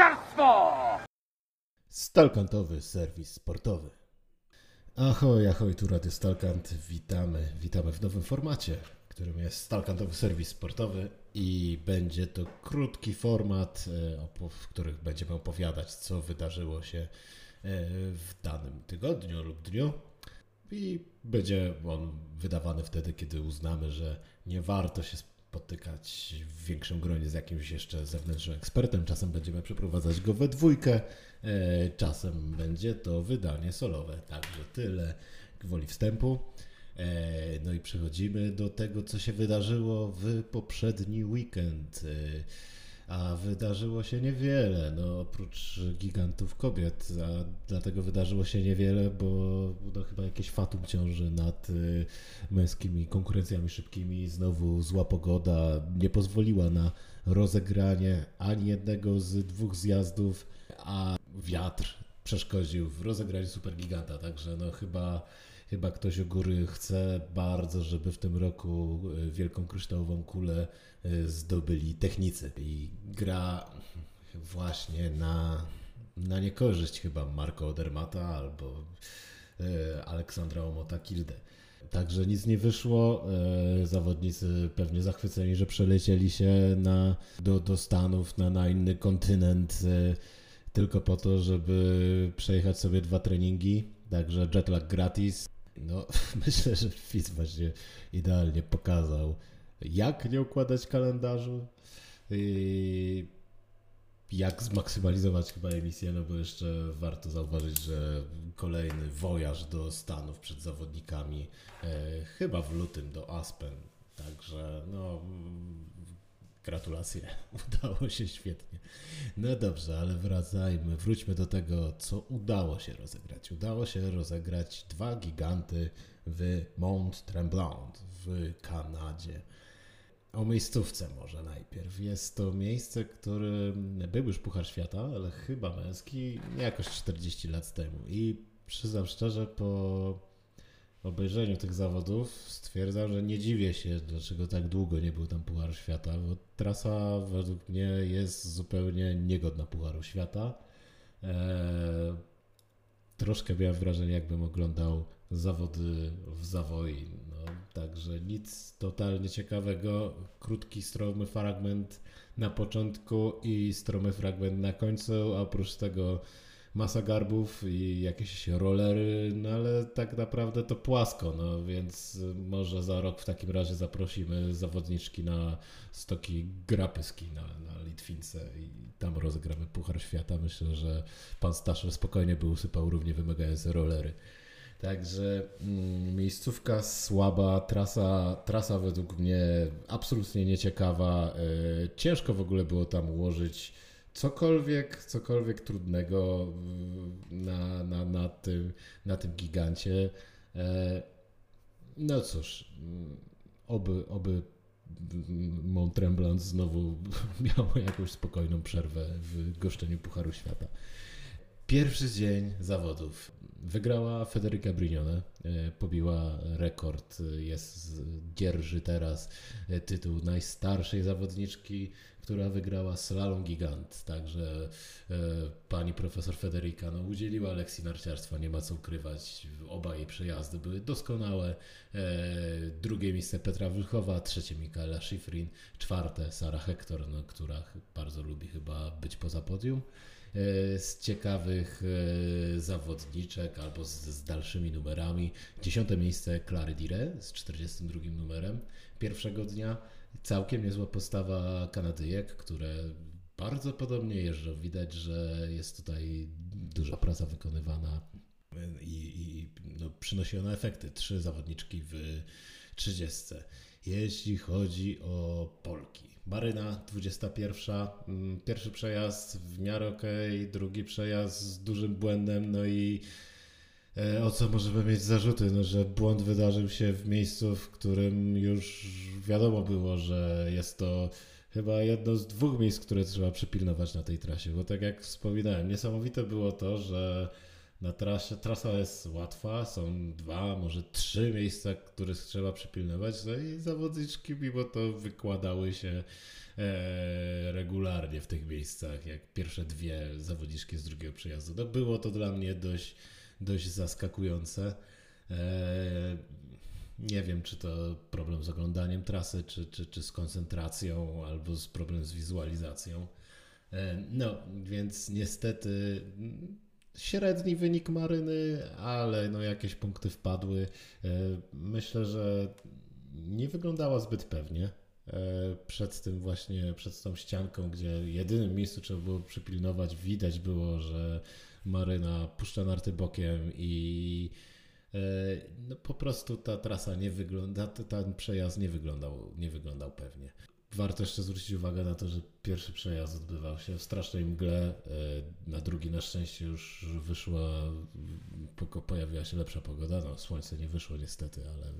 narciarstwo! Stalkantowy serwis sportowy. Ahoj, ahoj, tu Radio Stalkant. Witamy, witamy w nowym formacie, którym jest Stalkantowy serwis sportowy i będzie to krótki format, e, w którym będziemy opowiadać, co wydarzyło się e, w danym tygodniu lub dniu. I będzie on wydawany wtedy, kiedy uznamy, że nie warto się spotykać w większym gronie z jakimś jeszcze zewnętrznym ekspertem. Czasem będziemy przeprowadzać go we dwójkę, e, czasem będzie to wydanie solowe. Także tyle gwoli wstępu. E, no i przechodzimy do tego, co się wydarzyło w poprzedni weekend. A wydarzyło się niewiele, no oprócz gigantów kobiet, a dlatego wydarzyło się niewiele, bo no, chyba jakieś fatum ciąży nad y, męskimi konkurencjami szybkimi. Znowu zła pogoda nie pozwoliła na rozegranie ani jednego z dwóch zjazdów, a wiatr przeszkodził w rozegraniu supergiganta, także no chyba chyba ktoś u góry chce bardzo, żeby w tym roku y, wielką kryształową kulę y, zdobyli technicy. I gra właśnie na, na niekorzyść chyba Marco Odermata albo y, Aleksandra Omota-Kilde. Także nic nie wyszło. Zawodnicy pewnie zachwyceni, że przelecieli się na, do, do Stanów, na, na inny kontynent, tylko po to, żeby przejechać sobie dwa treningi. Także jetlag gratis. No, myślę, że Fitz właśnie idealnie pokazał, jak nie układać kalendarzu, i jak zmaksymalizować chyba emisję, no bo jeszcze warto zauważyć, że kolejny wojaż do Stanów przed zawodnikami, e, chyba w lutym do Aspen, także no Gratulacje, udało się świetnie. No dobrze, ale wracajmy, wróćmy do tego, co udało się rozegrać. Udało się rozegrać dwa giganty w Mont Tremblant w Kanadzie. O miejscówce może najpierw. Jest to miejsce, które był już Puchar Świata, ale chyba męski, jakoś 40 lat temu. I przyznam szczerze, po obejrzeniu tych zawodów stwierdzam, że nie dziwię się, dlaczego tak długo nie był tam Puchar Świata, bo trasa według mnie jest zupełnie niegodna Pucharu Świata. Eee, troszkę miałem wrażenie, jakbym oglądał zawody w Zawoi. No, także nic totalnie ciekawego. Krótki, stromy fragment na początku i stromy fragment na końcu, a oprócz tego masa garbów i jakieś rollery, no ale tak naprawdę to płasko, no więc może za rok w takim razie zaprosimy zawodniczki na stoki grapyski na, na Litwince i tam rozegramy Puchar Świata. Myślę, że pan Staszer spokojnie by usypał równie wymagające rollery. Także mm, miejscówka słaba, trasa, trasa według mnie absolutnie nieciekawa. Yy, ciężko w ogóle było tam ułożyć cokolwiek, cokolwiek trudnego mm, na, na, na, tym, na tym gigancie. E, no cóż, mm, oby, oby Mont Tremblant znowu miało jakąś spokojną przerwę w goszczeniu Pucharu Świata. Pierwszy dzień zawodów. Wygrała Federica Brignone, e, pobiła rekord, jest, dzierży teraz e, tytuł najstarszej zawodniczki która wygrała slalom gigant. Także e, pani profesor Federica no, udzieliła lekcji narciarstwa, nie ma co ukrywać. Oba jej przejazdy były doskonałe. E, drugie miejsce Petra Wilchowa, trzecie Mikaela Schifrin, czwarte Sara Hector, no, która bardzo lubi chyba być poza podium e, z ciekawych e, zawodniczek albo z, z, dalszymi numerami. Dziesiąte miejsce Clary Dire z 42 numerem pierwszego dnia. Całkiem niezła postawa Kanadyjek, które bardzo podobnie jeżdżą. Widać, że jest tutaj duża praca wykonywana i, i no, przynosi ona efekty. Trzy zawodniczki w 30. Jeśli chodzi o Polki. Maryna 21. Mm, pierwszy przejazd w miarę ok, drugi przejazd z dużym błędem, no i o co możemy mieć zarzuty? No, że błąd wydarzył się w miejscu, w którym już wiadomo było, że jest to chyba jedno z dwóch miejsc, które trzeba przypilnować na tej trasie, bo tak jak wspominałem, niesamowite było to, że Na trasie, trasa jest łatwa, są dwa, może trzy miejsca, których trzeba przypilnować, no i zawodniczki mimo to wykładały się e, regularnie w tych miejscach, jak pierwsze dwie zawodniczki z drugiego przejazdu. No było to dla mnie dość, dość zaskakujące. E, nie wiem, czy to problem z oglądaniem trasy, czy, czy, czy z koncentracją, albo z problem z wizualizacją. E, no, więc niestety średni wynik Maryny, ale no jakieś punkty wpadły. E, myślę, że nie wyglądała zbyt pewnie przed tym właśnie, przed tą ścianką, gdzie jedynym miejscu trzeba było przypilnować, widać było, że Maryna puszcza narty bokiem i e, no po prostu ta trasa nie wygląda, ten przejazd nie wyglądał, nie wyglądał pewnie. Warto jeszcze zwrócić uwagę na to, że pierwszy przejazd odbywał się w strasznej mgle. E, na drugi na szczęście już wyszła, pojawiła się lepsza pogoda. No, słońce nie wyszło niestety, ale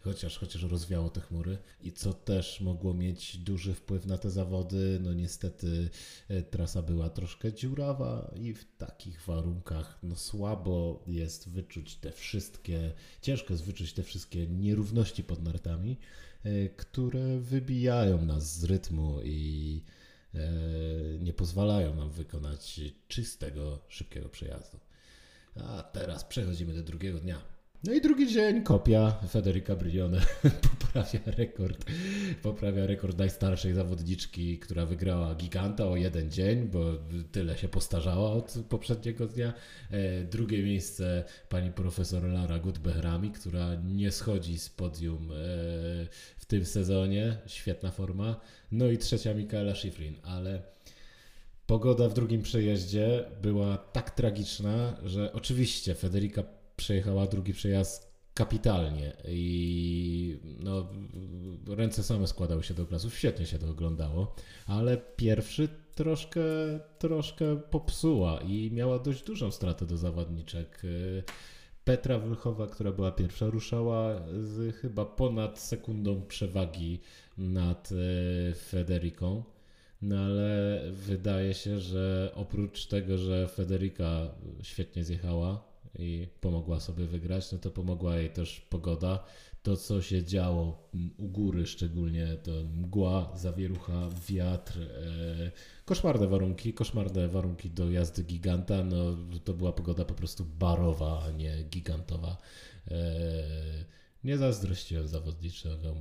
chociaż, chociaż rozwiało te chmury. I co też mogło mieć duży wpływ na te zawody, no niestety e, trasa była troszkę dziurawa i w takich warunkach no słabo jest wyczuć te wszystkie, ciężko jest wyczuć te wszystkie nierówności pod nartami. E, które wybijają nas z rytmu i nie pozwalają nam wykonać czystego, szybkiego przejazdu. A teraz przechodzimy do drugiego dnia. No i drugi dzień kopia Federica Briglione poprawia rekord, poprawia rekord najstarszej zawodniczki, która wygrała giganta o jeden dzień, bo tyle się postarzała od poprzedniego dnia. E, drugie miejsce pani profesor Lara Gutbehrami, która nie schodzi z podium e, w tym sezonie, świetna forma. No i trzecia Mikaela Schifrin, ale pogoda w drugim przejeździe była tak tragiczna, że oczywiście Federica przejechała drugi przejazd kapitalnie i no, ręce same składały się do klasów, świetnie się to oglądało, ale pierwszy troszkę, troszkę popsuła i miała dość dużą stratę do zawodniczek. Petra Wylchowa, która była pierwsza, ruszała z chyba ponad sekundą przewagi nad e, Federiką. No ale wydaje się, że oprócz tego, że Federika świetnie zjechała, i pomogła sobie wygrać, no to pomogła jej też pogoda. To, co się działo u góry, szczególnie to mgła, zawierucha, wiatr, e, koszmarne warunki, koszmarne warunki do jazdy giganta. No, to była pogoda po prostu barowa, a nie gigantowa. E, nie zazdrościłem zawodniczego,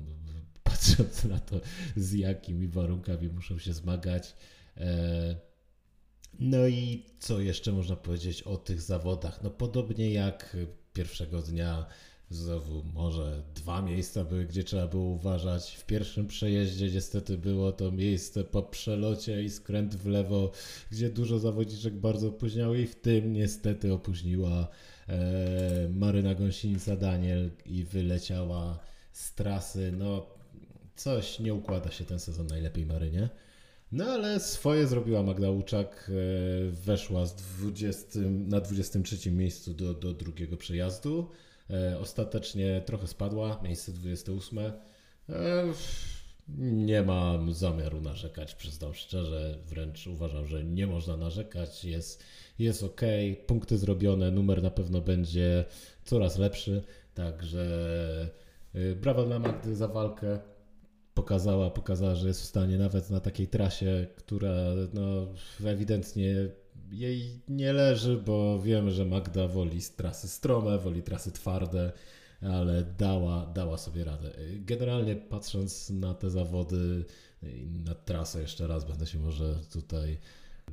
patrząc na to, z jakimi warunkami muszą się zmagać. E, no i co jeszcze można powiedzieć o tych zawodach? No podobnie jak pierwszego dnia znowu może dwa miejsca były, gdzie trzeba było uważać. W pierwszym przejeździe niestety było to miejsce po przelocie i skręt w lewo, gdzie dużo zawodniczek bardzo opóźniało i w tym niestety opóźniła e, Maryna Gąsienica Daniel i wyleciała z trasy. No coś nie układa się ten sezon najlepiej Marynie. No ale swoje zrobiła Magda Łuczak, e, weszła z 20, na 23 miejscu do, do drugiego przejazdu. E, ostatecznie trochę spadła, miejsce 28. E, nie mam zamiaru narzekać, przyznam szczerze, wręcz uważam, że nie można narzekać, jest, jest ok, punkty zrobione, numer na pewno będzie coraz lepszy, także brawa dla Magdy za walkę pokazała, pokazała, że jest w stanie nawet na takiej trasie, która no, ewidentnie jej nie leży, bo wiemy, że Magda woli trasy strome, woli trasy twarde, ale dała, dała sobie radę. Generalnie patrząc na te zawody, na trasę jeszcze raz będę się może tutaj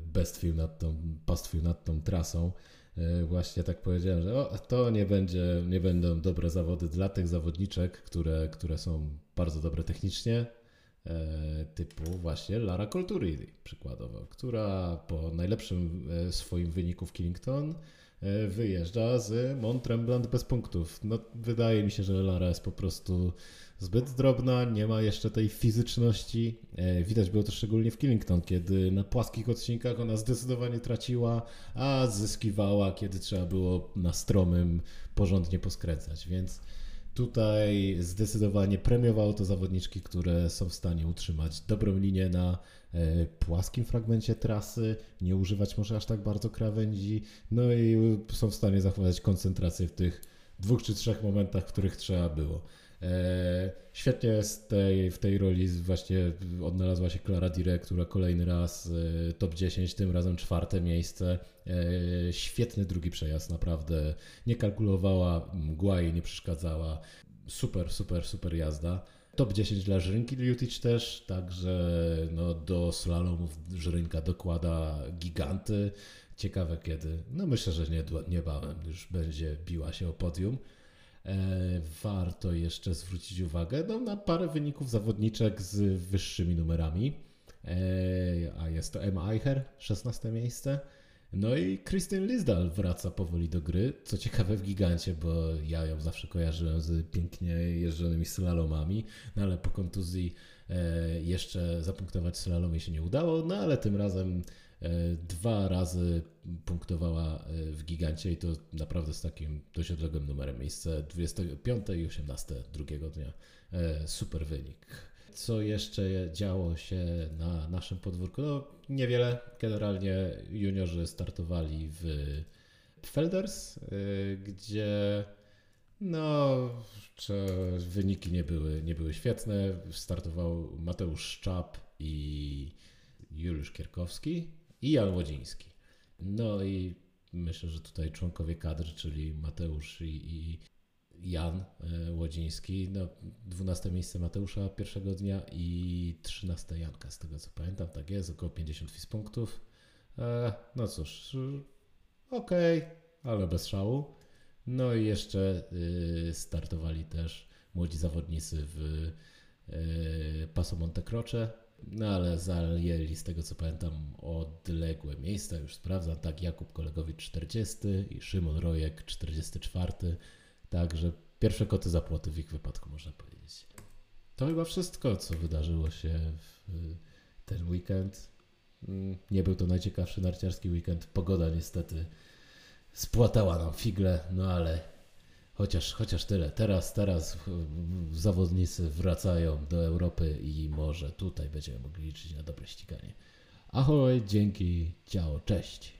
bestwił nad tą, pastwił nad tą trasą. E, właśnie tak powiedziałem, że o, to nie, będzie, nie będą dobre zawody dla tych zawodniczek, które, które są bardzo dobre technicznie, e, typu właśnie Lara Colturi przykładowo, która po najlepszym e, swoim wyniku w Killington wyjeżdża z Mont Tremblant bez punktów. No, wydaje mi się, że Lara jest po prostu zbyt drobna, nie ma jeszcze tej fizyczności. E, widać było to szczególnie w Killington, kiedy na płaskich odcinkach ona zdecydowanie traciła, a zyskiwała, kiedy trzeba było na stromym porządnie poskręcać, więc Tutaj zdecydowanie premiowało to zawodniczki, które są w stanie utrzymać dobrą linię na e, płaskim fragmencie trasy, nie używać może aż tak bardzo krawędzi, no i są w stanie zachować koncentrację w tych dwóch czy trzech momentach, w których trzeba było. E, świetnie z tej, w tej roli właśnie odnalazła się Klara Dire, która kolejny raz e, top 10, tym razem czwarte miejsce. E, świetny drugi przejazd, naprawdę. Nie kalkulowała, mgła jej nie przeszkadzała. Super, super, super jazda. Top 10 dla Żrynki Liutic też, także no, do slalomów Żrynka dokłada giganty. Ciekawe kiedy. No myślę, że nie, niebawem już będzie biła się o podium. E, warto jeszcze zwrócić uwagę no, na parę wyników zawodniczek z wyższymi numerami. E, a jest to Emma Eicher, 16 miejsce. No i Kristyn Lisdal wraca powoli do gry. Co ciekawe w gigancie, bo ja ją zawsze kojarzyłem z pięknie jeżdżonymi slalomami, no ale po kontuzji e, jeszcze zapunktować slalomie się nie udało, no ale tym razem dwa razy punktowała e, w gigancie i to naprawdę z takim dość odległym numerem. Miejsce 25 i 18 drugiego dnia. E, super wynik. Co jeszcze działo się na naszym podwórku? No niewiele. Generalnie juniorzy startowali w Felders, gdzie no, wyniki nie były, nie były świetne. Startował Mateusz Szczap i Juliusz Kierkowski i Jan Łodziński. No i myślę, że tutaj członkowie kadry, czyli Mateusz i, i Jan e, Łodziński, no 12 miejsce Mateusza pierwszego dnia i 13 Janka, z tego co pamiętam, tak jest, około 50 fis punktów. E, no cóż, okej, okay, ale bez szału. No i jeszcze y, startowali też młodzi zawodnicy w y, Paso Monte Croce, no ale zajęli, z tego co pamiętam, odległe miejsca. Już sprawdzam, tak, Jakub Kolegowicz 40 i Szymon Rojek 44. Także pierwsze koty za płoty w ich wypadku, można powiedzieć. To chyba wszystko, co wydarzyło się w ten weekend. Mm, nie był to najciekawszy narciarski weekend. Pogoda niestety spłatała nam figle, no ale Chociaż, chociaż tyle. Teraz, teraz zawodnicy wracają do Europy i może tutaj będziemy mogli liczyć na dobre ściganie. Ahoj, dzięki, ciao, cześć.